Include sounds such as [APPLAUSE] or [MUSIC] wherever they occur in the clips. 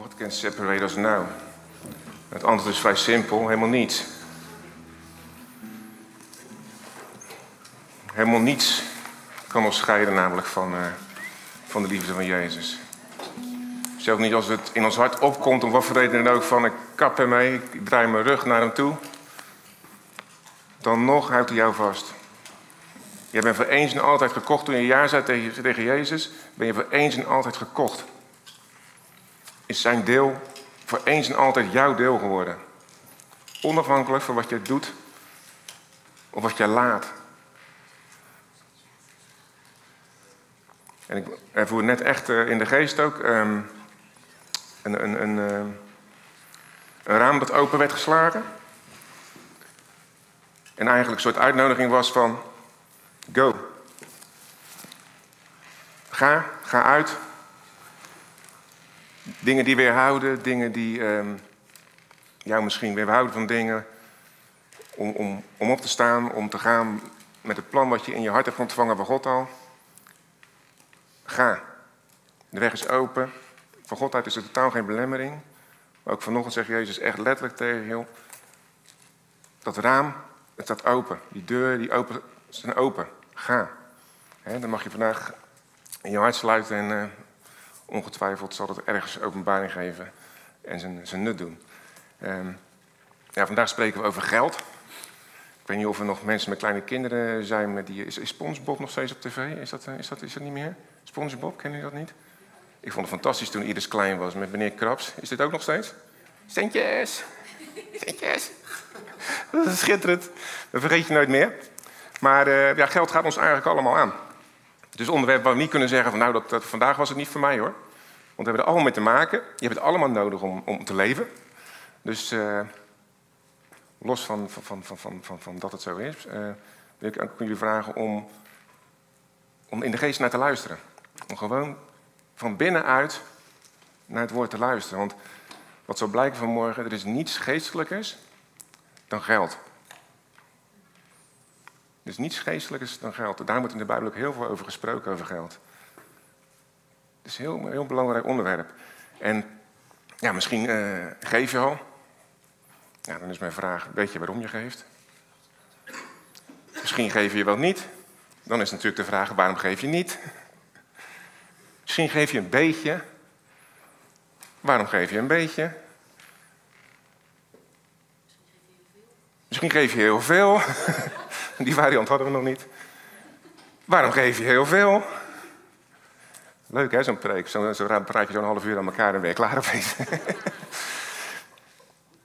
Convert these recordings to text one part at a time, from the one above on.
What can separate us now? Het antwoord is vrij simpel, helemaal niets. Helemaal niets kan ons scheiden namelijk van, uh, van de liefde van Jezus. Zelfs niet als het in ons hart opkomt, om wat voor reden dan ook, van ik kap ermee, ik draai mijn rug naar hem toe. Dan nog houdt hij jou vast. Je bent voor eens en altijd gekocht. Toen je ja zei tegen, tegen Jezus, ben je voor eens en altijd gekocht. Is zijn deel voor eens en altijd jouw deel geworden. Onafhankelijk van wat je doet of wat je laat. En ik ervoer net echt eh, in de geest ook um, een, een, een, uh, een raam dat open werd geslagen. En eigenlijk een soort uitnodiging was van Go. Ga, ga uit. Dingen die weerhouden, dingen die um, jou misschien weerhouden van dingen. Om, om, om op te staan, om te gaan met het plan wat je in je hart hebt ontvangen van God al. Ga. De weg is open. Van God uit is er totaal geen belemmering. Maar ook vanochtend zegt Jezus echt letterlijk tegen je. Dat raam, het staat open. Die deur, die open, zijn open. Ga. dan mag je vandaag in je hart sluiten en uh, ongetwijfeld zal het ergens openbaring geven en zijn, zijn nut doen. Um, ja, vandaag spreken we over geld. Ik weet niet of er nog mensen met kleine kinderen zijn. Met die, is, SpongeBob nog steeds op tv? Is dat, is, dat, is dat niet meer? SpongeBob, kennen jullie dat niet? Ik vond het fantastisch toen Iris klein was met meneer Krabs. Is dit ook nog steeds? Centjes! Centjes! [LAUGHS] Dat is schitterend. Dat vergeet je nooit meer. Maar uh, ja, geld gaat ons eigenlijk allemaal aan. Dus onderwerp waar we niet kunnen zeggen van nou, dat, dat, vandaag was het niet voor mij hoor. Want we hebben er allemaal mee te maken. Je hebt het allemaal nodig om, om te leven. Dus uh, los van, van, van, van, dat het zo is, uh, wil ik aan jullie vragen om, om in de geest naar te luisteren. Om gewoon van binnenuit naar het woord te luisteren. Want wat zal blijken vanmorgen, er is niets geestelijkers dan geld. Is niets geestelijkers dan geld. Daar wordt in de Bijbel ook heel veel over gesproken, over geld. Het is een heel, belangrijk onderwerp. En ja, misschien uh, geef je al. Ja, dan is mijn vraag, weet je waarom je geeft? Misschien geef je wel niet. Dan is natuurlijk de vraag, waarom geef je niet? Misschien geef je een beetje. Waarom geef je een beetje? Misschien geef je heel veel. [LAUGHS] [LAUGHS] Die variant hadden we nog niet. Waarom geef je heel veel? Leuk hè, zo'n preek. Zo, zo praat je zo'n half uur aan elkaar en je klaar [LAUGHS] op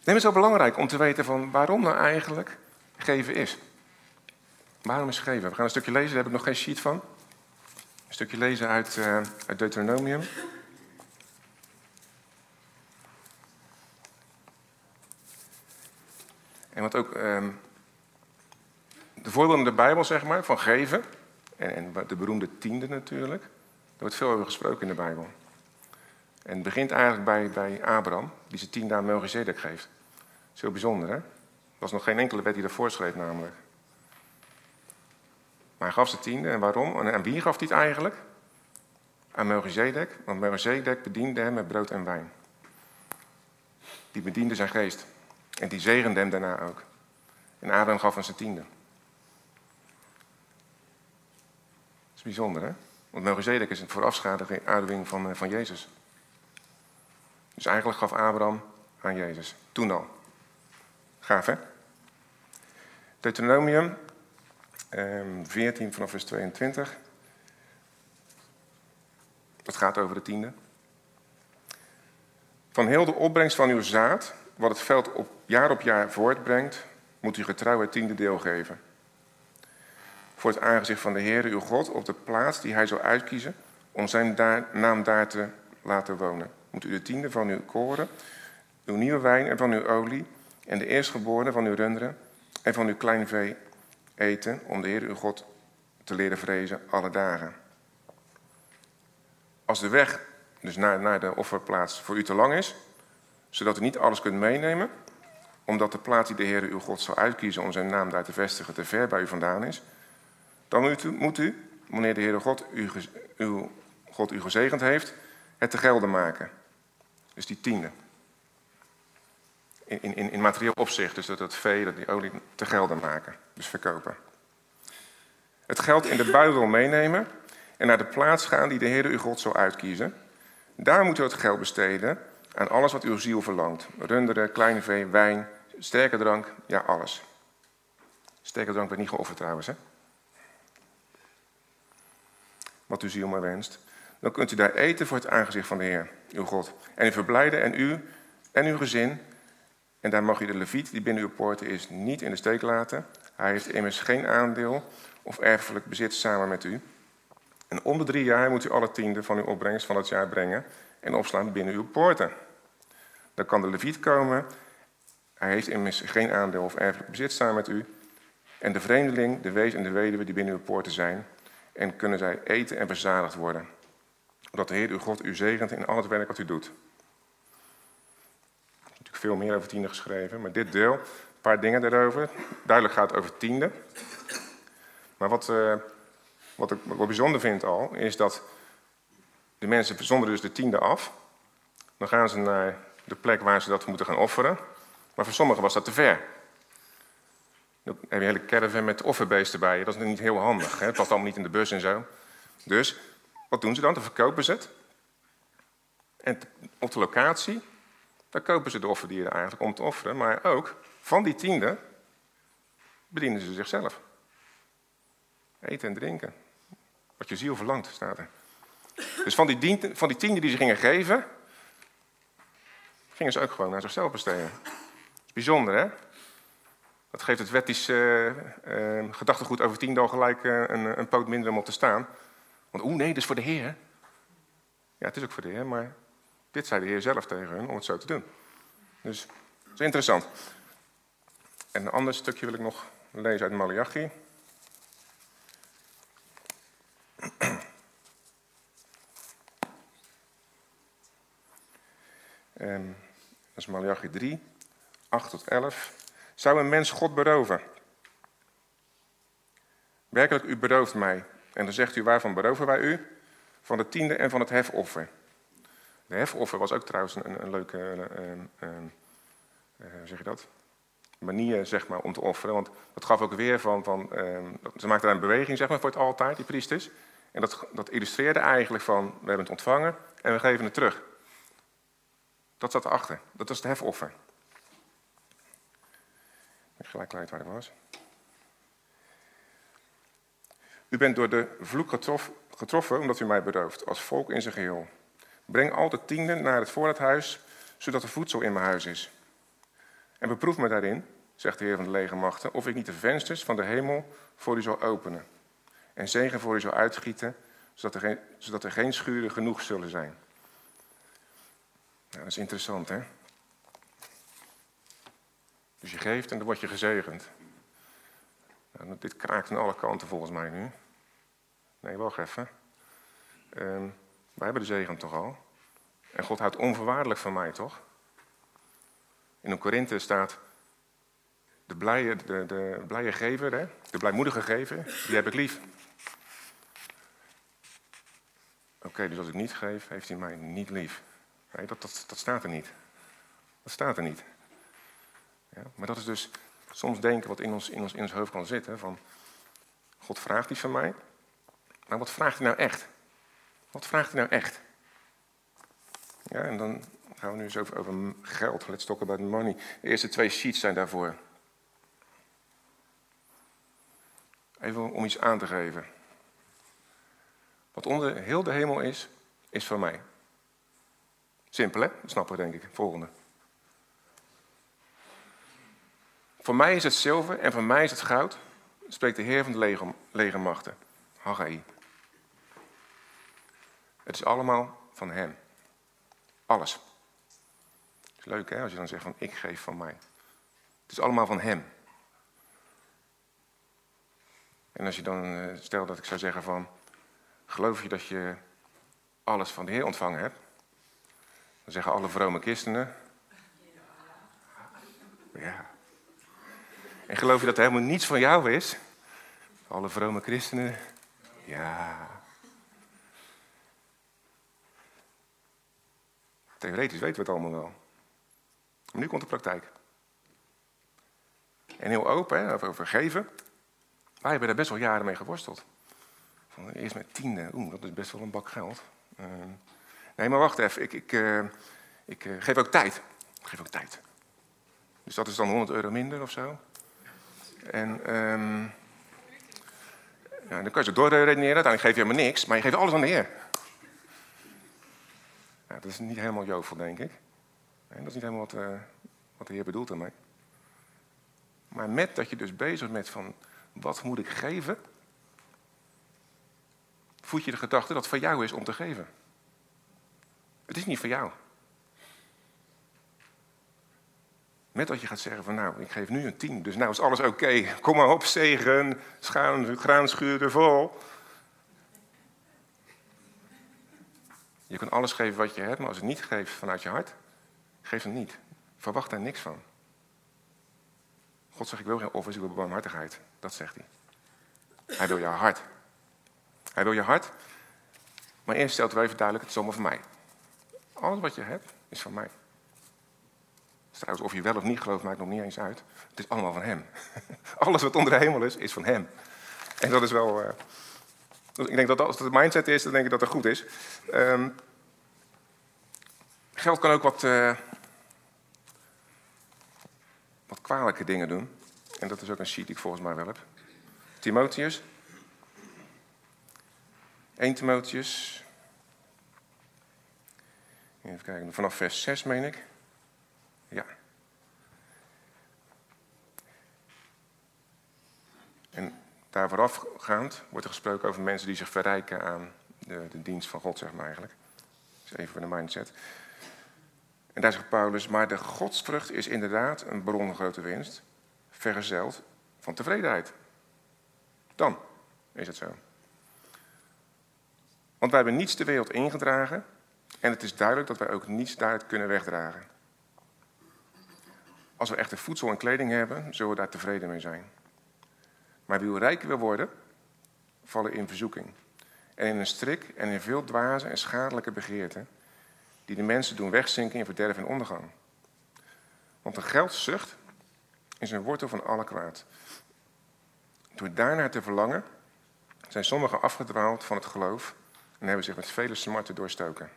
Nee, het is zo belangrijk om te weten van waarom nou eigenlijk geven is. Waarom is geven? We gaan een stukje lezen, daar heb ik nog geen sheet van. Een stukje lezen uit, uh, uit Deuteronomium. En wat ook um, de voorbeelden in de Bijbel, zeg maar, van geven. En, en de beroemde tiende natuurlijk. Daar wordt veel over gesproken in de Bijbel. En het begint eigenlijk bij, bij Abraham, die zijn tiende aan Melchizedek geeft. Heel bijzonder, hè? Er was nog geen enkele wet die dat voorschreef, namelijk. Maar hij gaf ze tiende. En waarom? En aan wie gaf hij het eigenlijk? Aan Melchizedek. Want Melchizedek bediende hem met brood en wijn. Die bediende zijn geest. En die zegende hem daarna ook. En Abraham gaf hem zijn tiende. Dat is bijzonder, hè? Want Melchizedek is een voorafschaduwing van, eh, van Jezus. Dus eigenlijk gaf Abraham aan Jezus. Toen al. Gaaf, hè? Deuteronomium 14 ehm, vanaf vers 22. Dat gaat over de tiende. Van heel de opbrengst van uw zaad, wat het veld op jaar op jaar voortbrengt, moet u getrouw het tiende deel geven. Voor het aangezicht van de Heer, uw God, op de plaats die hij zal uitkiezen om zijn naam daar te laten wonen. Moet u de tiende van uw koren, uw nieuwe wijn en van uw olie en de eerstgeborene van uw runderen en van uw klein vee eten om de Heer uw God te leren vrezen alle dagen. Als de weg dus naar, naar de offerplaats voor u te lang is, zodat u niet alles kunt meenemen, omdat de plaats die de Heer uw God zal uitkiezen om zijn naam daar te vestigen te ver bij u vandaan is, dan moet u, wanneer de Heere God u, uw God u gezegend heeft, het te gelden maken. Dus die tiende. In, in, in materieel opzicht, dus dat het vee, dat die olie te gelden maken. Dus verkopen. Het geld in de buidel meenemen en naar de plaats gaan die de Heer uw God zal uitkiezen. Daar moet u het geld besteden aan alles wat uw ziel verlangt. Runderen, kleine vee, wijn, sterke drank, ja alles. Sterke drank werd niet geofferd trouwens, hè? Wat uw ziel maar wenst. Dan kunt u daar eten voor het aangezicht van de Heer, uw God. En u verblijden en u en uw gezin. En daar mag u de leviet die binnen uw poorten is niet in de steek laten. Hij heeft immers geen aandeel of erfelijk bezit samen met u. En om de drie jaar moet u alle tiende van uw opbrengst van het jaar brengen en opslaan binnen uw poorten. Dan kan de leviet komen. Hij heeft immers geen aandeel of erfelijk bezit samen met u. En de vreemdeling, de wees en de weduwe die binnen uw poorten zijn. En kunnen zij eten en bezadigd worden. Omdat de Heer uw God u zegent in al het werk wat u doet. Er is natuurlijk veel meer over tiende geschreven, maar dit deel, een paar dingen daarover. Duidelijk gaat het over tiende. Maar wat, uh, wat ik wat bijzonder vind al, is dat de mensen zonderen dus de tiende af. Dan gaan ze naar de plek waar ze dat moeten gaan offeren. Maar voor sommigen was dat te ver. Dan heb je hele caravan met offerbeesten bij je. Dat is niet heel handig. Hè? Het past allemaal niet in de bus en zo. Dus, wat doen ze dan? Dan verkopen ze het. En op de locatie, daar kopen ze de offerdieren eigenlijk om te offeren. Maar ook, van die tiende, bedienen ze zichzelf. Eten en drinken. Wat je ziel verlangt, staat er. Dus van die, van die tiende die ze gingen geven, gingen ze ook gewoon naar zichzelf besteden. Dat is bijzonder, hè? Dat geeft het wettisch uh, uh, gedachtegoed over tiende al gelijk uh, een, een, poot minder om op te staan. Want oeh, nee, dat is voor de Heer. Ja, het is ook voor de Heer, maar dit zei de Heer zelf tegen hun om het zo te doen. Dus dat is interessant. En een ander stukje wil ik nog lezen uit Malachi. Um, [CLEARS THROAT] dat is Malachi 3, 8 tot 11. Zou een mens God beroven? Werkelijk, u berooft mij. En dan zegt u, waarvan beroven wij u? Van de tiende en van het hefoffer. De hefoffer was ook trouwens een, een leuke, uh, uh, uh, zeg je dat? manier zeg maar, om te offeren. Want dat gaf ook weer van, van ehm, ze maakten daar een beweging zeg maar, voor het altijd, die priesters. En dat, dat illustreerde eigenlijk van, we hebben het ontvangen en we geven het terug. Dat zat erachter. Dat was het hefoffer. Ik gelijk kwijt waar ik was. U bent door de vloek getroffen omdat u mij berooft, als volk in zijn geheel. Breng altijd tienden naar het voorraadhuis, zodat er voedsel in mijn huis is. En beproef me daarin, zegt de Heer van de legermachten, of ik niet de vensters van de hemel voor u zal openen. En zegen voor u zal uitgieten, zodat er geen, zodat er geen schuren genoeg zullen zijn. Nou, dat is interessant, hè? Dus je geeft en dan word je gezegend. Nou, dit kraakt aan alle kanten volgens mij nu. Nee, wacht even. Um, wij hebben de zegen toch al. En God houdt onvoorwaardelijk van mij, toch? In een Korinthe staat... De blije, de, de blije gever, hè? de blijmoedige gever, die heb ik lief. Oké, dus als ik niet geef, heeft hij mij niet lief. Nee, dat, dat, dat staat er niet. Dat staat er niet. Ja, maar dat is dus soms denken wat in ons, in, ons, in ons hoofd kan zitten. Van, God vraagt iets van mij. Maar wat vraagt hij nou echt? Wat vraagt hij nou echt? Ja, en dan gaan we nu eens over, geld. Let's talk about money. De eerste twee sheets zijn daarvoor. Even om iets aan te geven. Wat onder heel de hemel is, is van mij. Simpel hè? Dat snappen we denk ik. Volgende. Voor mij is het zilver en voor mij is het goud, spreekt de Heer van de leger, legermachten. Haggai. Het is allemaal van Hem. Alles. Het is leuk hè, als je dan zegt van ik geef van mij. Het is allemaal van Hem. En als je dan, eh, stel dat ik zou zeggen van, geloof je dat je alles van de Heer ontvangen hebt? Dan zeggen alle vrome christenen. Ja. En geloof je dat er helemaal niets van jou is? Alle vrome christenen. Ja. Theoretisch weten we het allemaal wel. Maar nu komt de praktijk. En heel open, hè, over geven. Wij hebben daar best wel jaren mee geworsteld. Van, eerst met tiende, oeh, dat is best wel een bak geld. Uh, nee, maar wacht even, ik, ik, uh, ik uh, geef ook tijd. Ik geef ook tijd. Dus dat is dan 100 euro minder of zo. En um, ja, dan kan je doorredeneren. Uiteindelijk geef je helemaal niks, maar je geeft alles aan de Heer. Dat is niet helemaal jovel, denk ik. En dat is niet helemaal wat, uh, wat de Heer bedoelt ermee. Maar met dat je dus bezig bent van, wat moet ik geven? Voed je de gedachte dat het van jou is om te geven. Het is niet van jou. Met dat je gaat zeggen van nou, ik geef nu een tien, dus nou is alles oké. Kom maar op, zegen, schaan, graanschuur er vol. Je kan alles geven wat je hebt, maar als het niet geeft vanuit je hart, geef het niet. Verwacht daar niks van. God zegt, ik wil geen offers, ik wil barmhartigheid. Dat zegt hij. Hij wil je hart. Hij wil je hart. Maar eerst stelt hij even duidelijk, het is allemaal van mij. Alles wat je hebt, is van mij. Of je wel of niet gelooft, maakt nog niet eens uit. Het is allemaal van hem. [LAUGHS] Alles wat onder de hemel is, is van hem. En dat is wel... Uh, ik denk dat als het de mindset is, dan denk ik dat het goed is. Um, geld kan ook wat... Uh, wat kwalijke dingen doen. En dat is ook een sheet die ik volgens mij wel heb. Timotheus. 1 Timotheus. Even kijken, vanaf vers 6 meen ik. Ja. En daar voorafgaand wordt er gesproken over mensen die zich verrijken aan de, de dienst van God, zeg maar eigenlijk. Is even voor de mindset. En daar zegt Paulus, maar de godsvrucht is inderdaad een bron grote winst, vergezeld van tevredenheid. Dan is het zo. Want wij hebben niets de wereld ingedragen en het is duidelijk dat wij ook niets daaruit kunnen wegdragen. Als we echte voedsel en kleding hebben, zullen we daar tevreden mee zijn. Maar wie rijk wil worden, vallen in verzoeking. En in een strik en in veel dwaze en schadelijke begeerten die de mensen doen wegzinken in verderf en ondergang. Want de geldzucht is een wortel van alle kwaad. Door daarnaar te verlangen zijn sommigen afgedwaald van het geloof en hebben zich met vele smarten doorstoken.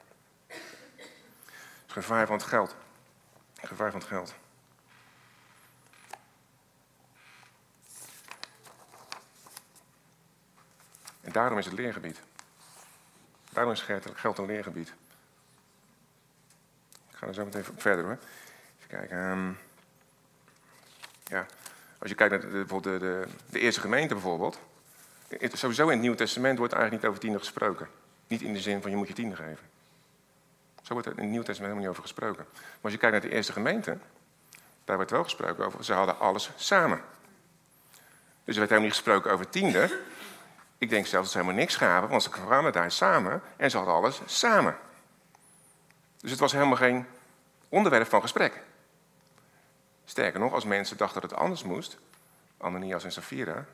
Het gevaar van het geld. Gevaar van het geld. Daarom is het leergebied. Daarom is geld een leergebied. Ik ga er zo meteen verder hoor. Even kijken. Um, ja. Als je kijkt naar de, bijvoorbeeld de, de, de, eerste gemeente bijvoorbeeld. Sowieso in het Nieuwe Testament wordt eigenlijk niet over tienden gesproken. Niet in de zin van je moet je tiende geven. Zo wordt er in het Nieuwe Testament helemaal niet over gesproken. Maar als je kijkt naar de eerste gemeente, daar werd wel gesproken over, ze hadden alles samen. Dus er werd helemaal niet gesproken over tiende. Ik denk zelfs dat ze helemaal niks gaven, want ze kwamen daar samen en ze hadden alles samen. Dus het was helemaal geen onderwerp van gesprek. Sterker nog, als mensen dachten dat het anders moest, Ananias en Safira,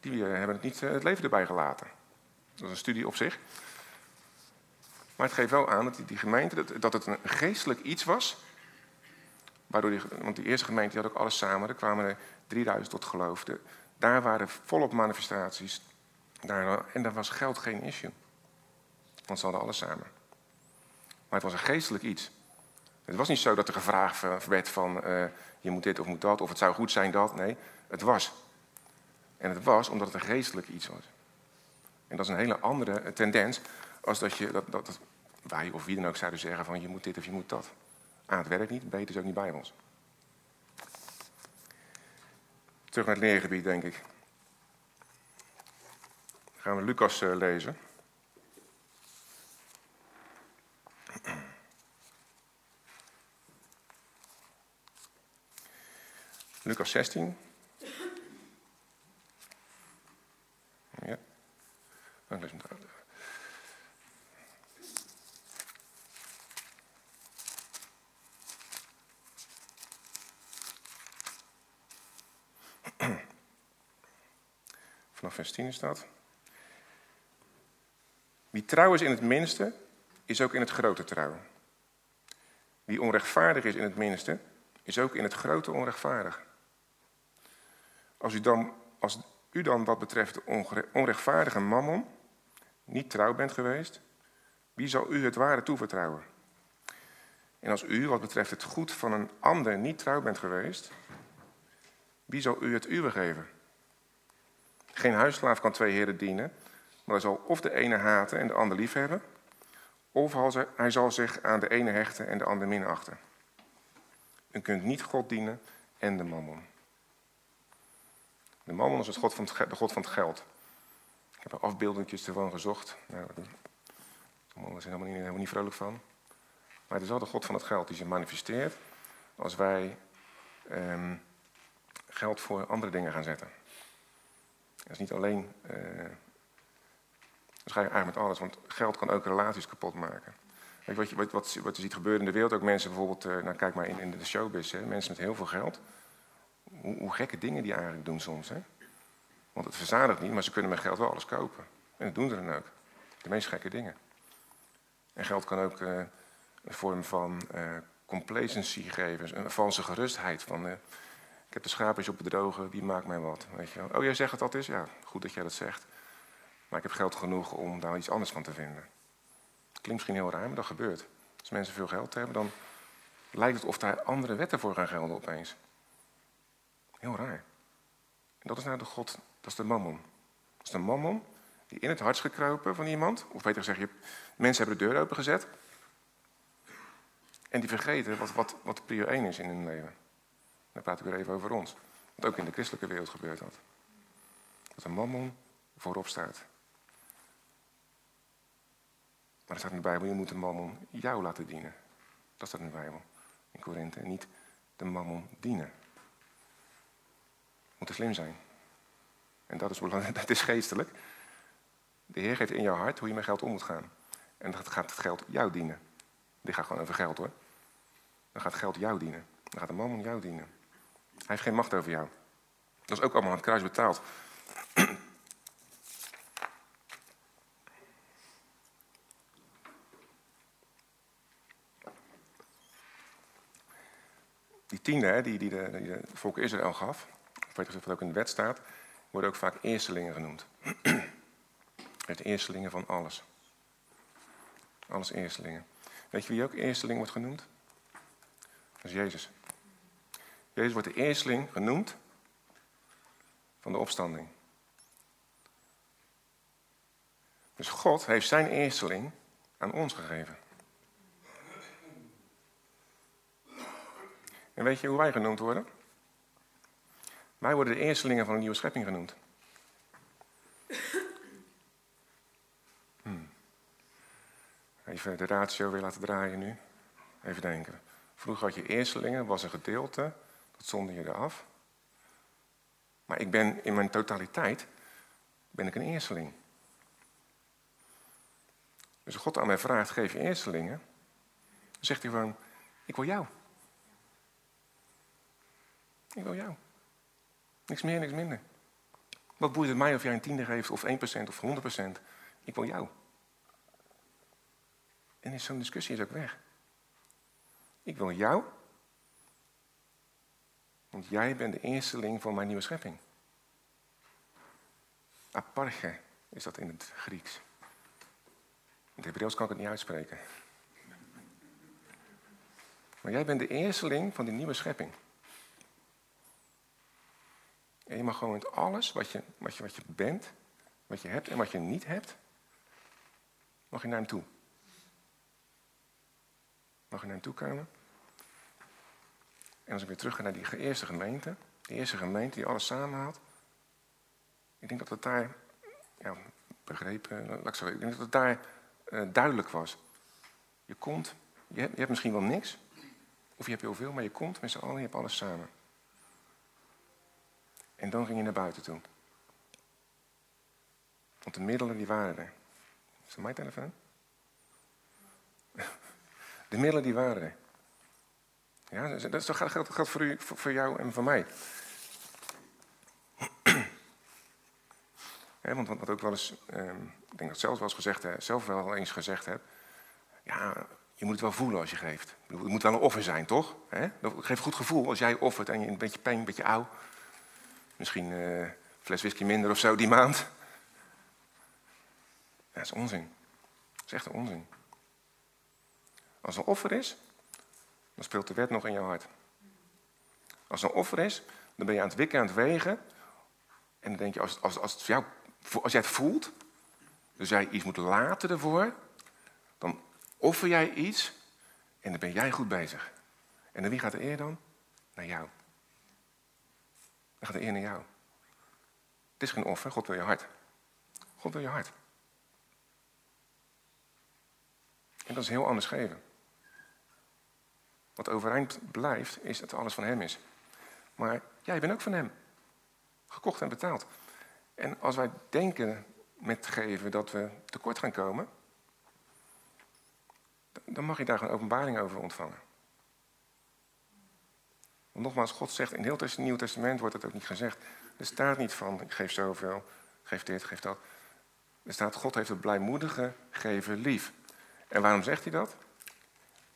die hebben het niet eh, het leven erbij gelaten. Dat is een studie op zich. Maar het geeft wel aan dat die, gemeente, dat, het een geestelijk iets was. Waardoor die, want die eerste gemeente had ook alles samen. Er kwamen er 3000 tot geloof. daar waren volop manifestaties. Daar, en daar was geld geen issue. Want ze hadden alles samen. Maar het was een geestelijk iets. Het was niet zo dat er gevraagd werd van uh, je moet dit of moet dat, of het zou goed zijn dat. Nee, het was. En het was omdat het een geestelijk iets was. En dat is een hele andere tendens als dat, je, dat, dat, wij of wie dan ook zouden zeggen van je moet dit of je moet dat. A, het werkt niet, B, het is ook niet bij ons. Terug naar het leergebied, denk ik. Dan gaan we Lucas uh, lezen. Lucas 16. Ja. Dan lees hem Vanaf vers 10 staat. Wie trouw is in het minste, is ook in het grote trouw. Wie onrechtvaardig is in het minste, is ook in het grote onrechtvaardig. Als u dan, als u dan wat betreft de onrechtvaardige mammon niet trouw bent geweest, wie zal u het ware toevertrouwen? En als u wat betreft het goed van een ander niet trouw bent geweest, wie zal u het uwe geven? Geen huisslaaf kan twee heren dienen, maar hij zal of de ene haten en de ander liefhebben, of hij zal zich aan de ene hechten en de ander minachten. U kunt niet God dienen en de mammon. De mammon is het god van het, de god van het geld. Ik heb er afbeeldingjes ervan gezocht. Nou, sommigen zijn helemaal niet, helemaal niet vrolijk van. Maar het is wel de god van het geld die zich manifesteert als wij ehm, geld voor andere dingen gaan zetten. Dat is niet alleen. Uh, dat je eigenlijk met alles, want geld kan ook relaties kapot maken. Weet je, wat, je, wat, wat, wat je ziet gebeuren in de wereld, ook mensen bijvoorbeeld, uh, nou kijk maar in, in de showbiz, hè, mensen met heel veel geld. Hoe, gekke dingen die eigenlijk doen soms. Hè? Want het verzadigt niet, maar ze kunnen met geld wel alles kopen. En dat doen ze dan ook. De meest gekke dingen. En geld kan ook uh, een vorm van uh, complacency geven, een valse gerustheid. Van, heb de schaapjes op bedrogen, wie maakt mij wat? Weet je. Oh, jij zegt het dat is? Ja, goed dat jij dat zegt. Maar ik heb geld genoeg om daar iets anders van te vinden. Klinkt misschien heel raar, maar dat gebeurt. Als mensen veel geld hebben, dan lijkt het of daar andere wetten voor gaan gelden opeens. Heel raar. En dat is nou de God, dat is de mammon. Dat is de mammon die in het hart is gekropen van iemand. Of beter gezegd, mensen hebben de deur opengezet. En die vergeten wat, wat, wat prio 1 is in hun leven. Dan praat ik weer even over ons. Wat ook in de christelijke wereld gebeurt dat. Dat een mammon voorop staat. Maar er staat in de Bijbel, je moet de mammon jou laten dienen. Dat staat in de Bijbel, in Korinthe. En niet de mammon dienen. We moeten slim zijn. En dat is belangrijk, [LAUGHS] dat is geestelijk. De Heer geeft in jouw hart hoe je met geld om moet gaan. En dan gaat het geld jou dienen. Dit gaat gewoon over geld hoor. Dan gaat geld jou dienen. Dan gaat de mammon jou dienen. Hij heeft geen macht over jou. Dat is ook allemaal aan het kruis betaald. [CLEARS THROAT] Die tiende hè, die, die, de, de volk Israël gaf, of wat ook in de wet staat, worden ook vaak eerstelingen genoemd. [CLEARS THROAT] Het eerstelingen van alles. Alles eerstelingen. Weet je wie ook eersteling wordt genoemd? Dat is Jezus. Jezus wordt de eersteling genoemd van de opstanding. Dus God heeft zijn eersteling aan ons gegeven. En weet je hoe wij genoemd worden? Wij worden de eerstelingen van een nieuwe schepping genoemd. Hmm. Even de ratio weer laten draaien nu. Even denken. Vroeger had je eerstelingen, was een gedeelte, dat zonde je eraf. Maar ik ben in mijn totaliteit ben ik een eersteling. Dus als God aan mij vraagt, geef je eerstelingen, dan zegt hij gewoon, ik wil jou. Ik wil jou. Niks meer, niks minder. Wat boeit het mij of jij een tiende geeft, of 1% of 100%? Ik wil jou. En zo'n discussie is ook weg. Ik wil jou, want jij bent de eersteling van mijn nieuwe schepping. Aparche is dat in het Grieks. In het Hebreeuws kan ik het niet uitspreken. Maar jij bent de eersteling van die nieuwe schepping. En je mag gewoon met alles wat je, wat, je, wat je bent, wat je hebt en wat je niet hebt, mag je naar hem toe. Mag je naar hem toe komen. En als ik weer terug ga naar die eerste gemeente, die eerste gemeente die alles samenhaalt, ik denk dat het daar, ja, begrepen, laat ik zeggen, ik denk dat het daar uh, duidelijk was. Je komt, je hebt, je hebt misschien wel niks, of je hebt heel veel, maar je komt met z'n allen, je hebt alles samen. En dan ging je naar buiten toe. Want de middelen die waren er. Is dat mijn telefoon? [LAUGHS] De middelen die waren er. Ja, dat geldt, voor, u, voor jou en voor mij. [CLEARS THROAT] want wat ook wel eens, ehm, ik denk dat zelf wel eens gezegd, zelf wel eens gezegd heb. Ja, je moet het wel voelen als je geeft. Het moet wel een offer zijn, toch? Hè? Dat geeft goed gevoel als jij offert en je een beetje pijn, een beetje oud. Misschien uh, een fles whisky minder of zo die maand. Dat is onzin. Dat is echt onzin. Als een offer is, dan speelt de wet nog in jouw hart. Als een offer is, dan ben je aan het wikken, aan het wegen. En dan denk je, als, als, als, als jij het voelt, dus jij iets moet laten ervoor, dan offer jij iets en dan ben jij goed bezig. En naar wie gaat de eer dan? Naar jou. Dan gaat de eer naar jou. Het is geen offer, God wil je hart. God wil je hart. En dat is heel anders geven. Wat overeind blijft, is dat alles van Hem is. Maar jij bent ook van Hem. Gekocht en betaald. En als wij denken met geven dat we tekort gaan komen, dan mag je daar een openbaring over ontvangen. Want nogmaals, God zegt in heel het Nieuw Testament wordt het ook niet gezegd. Er staat niet van, ik geef zoveel, geef dit, geef dat. Er staat, God heeft het blijmoedige geven lief. En waarom zegt hij dat?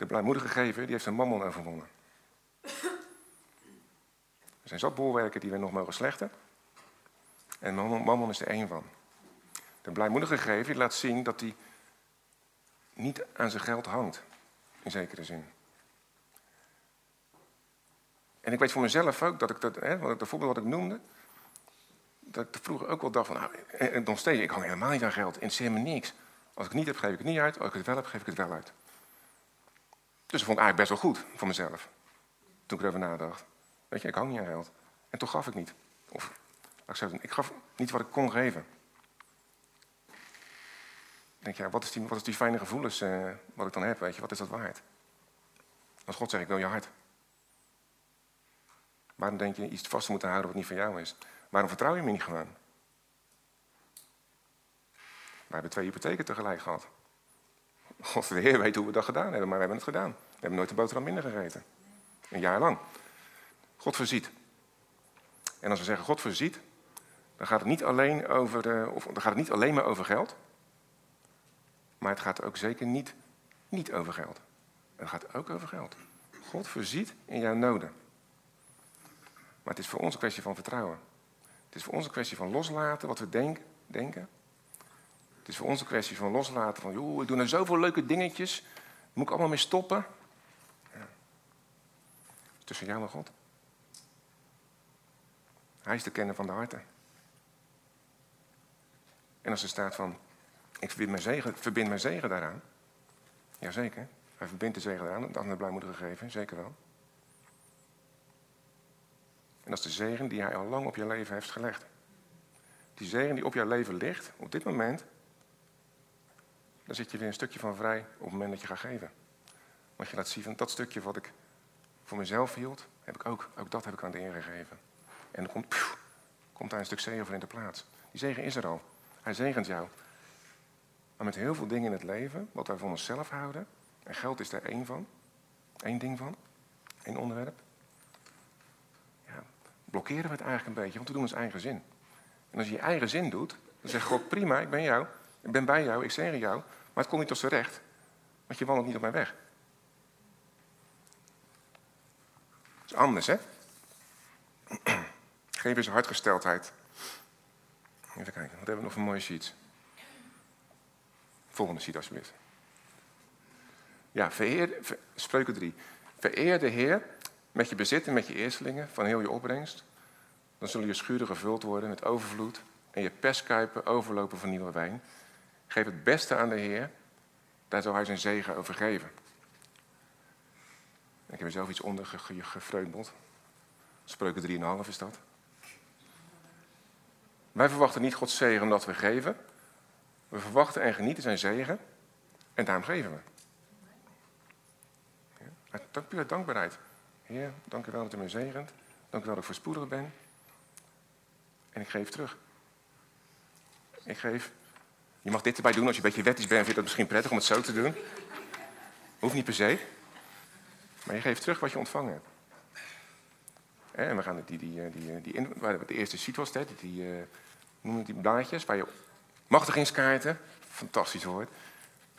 De blijmoedige gever die heeft zijn mammon overwonnen. Er zijn zat bolwerken die we nog mogen slechten. En mammon is er één van. De blijmoedige gever laat zien dat hij niet aan zijn geld hangt. In zekere zin. En ik weet voor mezelf ook dat ik dat, hè, wat ik, voorbeeld wat ik noemde, dat ik vroeger ook wel dacht van, nou, en nog steeds, ik hang helemaal niet aan geld, interesseert me niks. Als ik het niet heb, geef ik het niet uit. Als ik het wel heb, geef ik het wel uit. Dus dat vond ik eigenlijk best wel goed voor mezelf. Toen ik erover nadacht. Weet je, ik hou niet aan geld. En toch gaf ik niet. Of, ik, gaf niet wat ik kon geven. Denk, ja, wat is die, wat is die fijne gevoelens uh, wat ik dan heb, weet je, wat is dat waard? Als God zegt, ik wil je hart. Waarom denk je iets vast te moeten houden wat niet van jou is? Waarom vertrouw je me niet gewoon? We hebben twee hypotheken tegelijk gehad. God de Heer weet hoe we dat gedaan hebben, maar we hebben het gedaan. We hebben nooit de boterham minder gegeten. Een jaar lang. God voorziet. En als we zeggen God voorziet, dan gaat het niet alleen, over, of, dan gaat het niet alleen maar over geld. Maar het gaat ook zeker niet, niet over geld. Het gaat ook over geld. God voorziet in jouw noden. Maar het is voor ons een kwestie van vertrouwen. Het is voor ons een kwestie van loslaten wat we denk, denken is voor ons een kwestie van loslaten. Van, joh, ik doe nou zoveel leuke dingetjes. Moet ik allemaal mee stoppen? Ja. Tussen jou en God. Hij is de kenner van de harten. En als er staat van, ik verbind mijn zegen, verbind mijn zegen daaraan. Jazeker, hij verbindt de zegen daaraan, dat het blij moet gegeven, zeker wel. En dat is de zegen die hij al lang op je leven heeft gelegd. Die zegen die op jouw leven ligt, op dit moment, dan zit je weer een stukje van vrij op het moment dat je gaat geven. Want je laat zien van dat stukje wat ik voor mezelf hield, heb ik ook, ook dat heb ik aan de Heer gegeven. En dan komt, komt daar een stuk zegen voor in de plaats. Die zegen is er al. Hij zegent jou. Maar met heel veel dingen in het leven, wat wij voor onszelf houden, en geld is daar één van, één ding van, één onderwerp, ja, blokkeren we het eigenlijk een beetje, want we doen ons eigen zin. En als je je eigen zin doet, dan zegt God, prima, ik ben jou, ik ben bij jou, ik zegen jou, maar het komt niet tot zijn recht, want je wandelt niet op mijn weg. Dat is anders, hè? [CLEARS THROAT] Geef eens hartgesteldheid. Even kijken, wat hebben we nog voor mooie sheets? Volgende sheet, alsjeblieft. Ja, spreuken 3. Vereer de Heer met je bezit en met je eerstelingen van heel je opbrengst. Dan zullen je schuren gevuld worden met overvloed en je perskuipen overlopen van nieuwe wijn. Geef het beste aan de Heer, daar zal hij zijn zegen over geven. Ik heb er zelf iets onder gefreundeld. Spreuken 3,5 is dat. Wij verwachten niet Gods zegen omdat we geven. We verwachten en genieten zijn zegen. En daarom geven we. Ja, uit pure dankbaarheid. Heer, dank u wel dat u mij zegent. Dank u wel dat ik voorspoedig ben. En ik geef terug. Ik geef je mag dit erbij doen als je een beetje wettisch bent. Vind je dat misschien prettig om het zo te doen? Hoeft niet per se. Maar je geeft terug wat je ontvangen hebt. En we gaan die, die, die, die, die in, waar de eerste sheet was, die, die, noem je die blaadjes, waar je machtigingskaarten, fantastisch woord,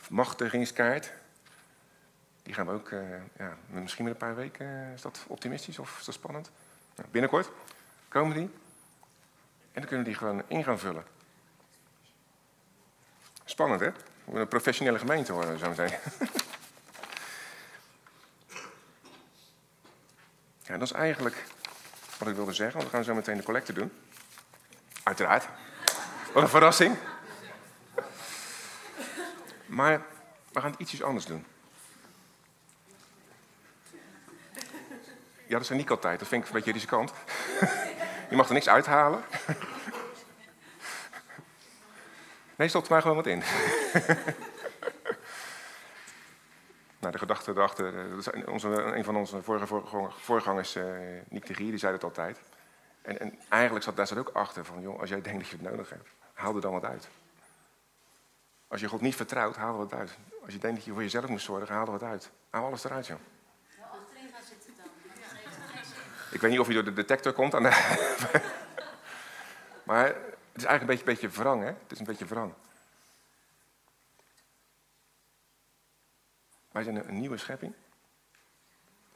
machtigingskaart, die gaan we ook, ja, misschien met een paar weken, is dat optimistisch of is dat spannend? Nou, binnenkort komen die. En dan kunnen we die gewoon in gaan vullen. Spannend, hè? We een professionele gemeente worden, zo meteen. [LAUGHS] ja, dat is eigenlijk wat ik wilde zeggen, want we gaan zo meteen de collecte doen. Uiteraard. Wat een verrassing. Maar we gaan ietsjes anders doen. Ja, dat zijn niet altijd. Dat vind ik een beetje riskant. [LAUGHS] Je mag er niks uithalen. [LAUGHS] Nee, stopt maar gewoon wat in. [LAUGHS] nou, de gedachte erachter, eh, onze, een van onze vorige voorgangers, uh, Nick de Gier, die zei het altijd. En, en, eigenlijk zat daar zat ook achter van, joh, als jij denkt dat je het nodig hebt, haal er dan wat uit. Als je God niet vertrouwt, haal er wat uit. Als je denkt dat je voor jezelf moet zorgen, haal er wat uit. Haal alles eruit, joh. Ik weet niet of je door de detector komt. Aan de [LAUGHS] maar het is eigenlijk een beetje, beetje wrang, hè? Het is een beetje wrang. Wij zijn een nieuwe schepping.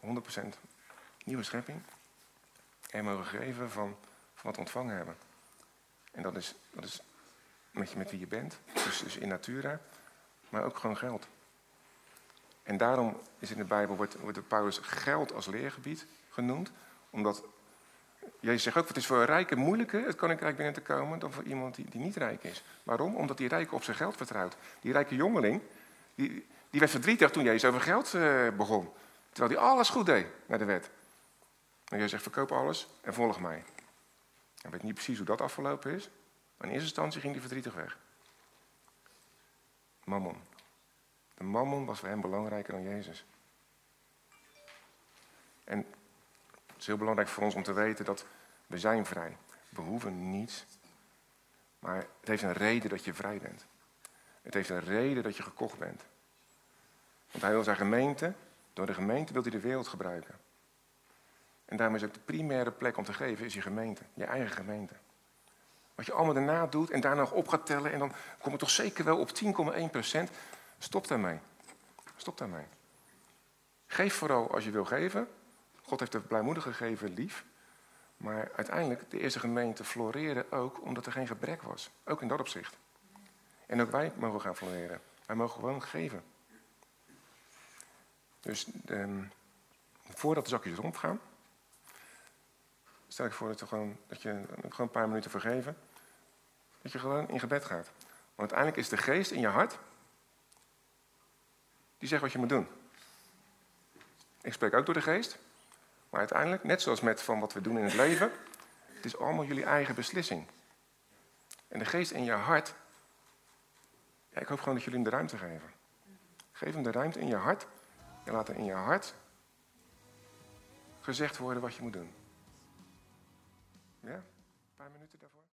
100% nieuwe schepping. En mogen geven van, van wat we ontvangen hebben. En dat is, dat is met, wie je bent. Dus, dus in natura. Maar ook gewoon geld. En daarom is in de Bijbel wordt, wordt de Paulus geld als leergebied genoemd. Omdat Jezus zegt ook, het is voor een rijke moeilijker het koninkrijk binnen te komen dan voor iemand die, die niet rijk is. Waarom? Omdat die rijke op zijn geld vertrouwt. Die rijke jongeling, die, die werd verdrietig toen Jezus over geld uh, begon. Terwijl hij alles goed deed naar de wet. En Jezus zegt, verkoop alles en volg mij. Ik weet niet precies hoe dat afgelopen is. Maar in eerste instantie ging hij verdrietig weg. Mammon. De mammon was voor hem belangrijker dan Jezus. En is heel belangrijk voor ons om te weten dat we zijn vrij. We hoeven niets. Maar het heeft een reden dat je vrij bent. Het heeft een reden dat je gekocht bent. Want hij wil zijn gemeente, door de gemeente wil hij de wereld gebruiken. En daarom is ook de primaire plek om te geven, is je gemeente, je eigen gemeente. Wat je allemaal daarna doet en daarna op gaat tellen en dan kom je toch zeker wel op 10,1 procent. Stop daarmee. Stop daarmee. Geef vooral als je wil geven, God heeft de blijmoedige gegeven lief. Maar uiteindelijk, de eerste gemeente floreerde ook omdat er geen gebrek was. Ook in dat opzicht. En ook wij mogen gaan floreren. Wij mogen gewoon geven. Dus ehm, voordat de zakjes rondgaan, stel ik voor gewoon, dat je gewoon een paar minuten vergeven. Dat je gewoon in gebed gaat. Want uiteindelijk is de geest in je hart, die zegt wat je moet doen. Ik spreek ook door de geest. Maar uiteindelijk, net zoals met van wat we doen in het leven, het is allemaal jullie eigen beslissing. En de geest in je hart, ja, ik hoop gewoon dat jullie hem de ruimte geven. Geef hem de ruimte in je hart en laat er in je hart gezegd worden wat je moet doen. Ja,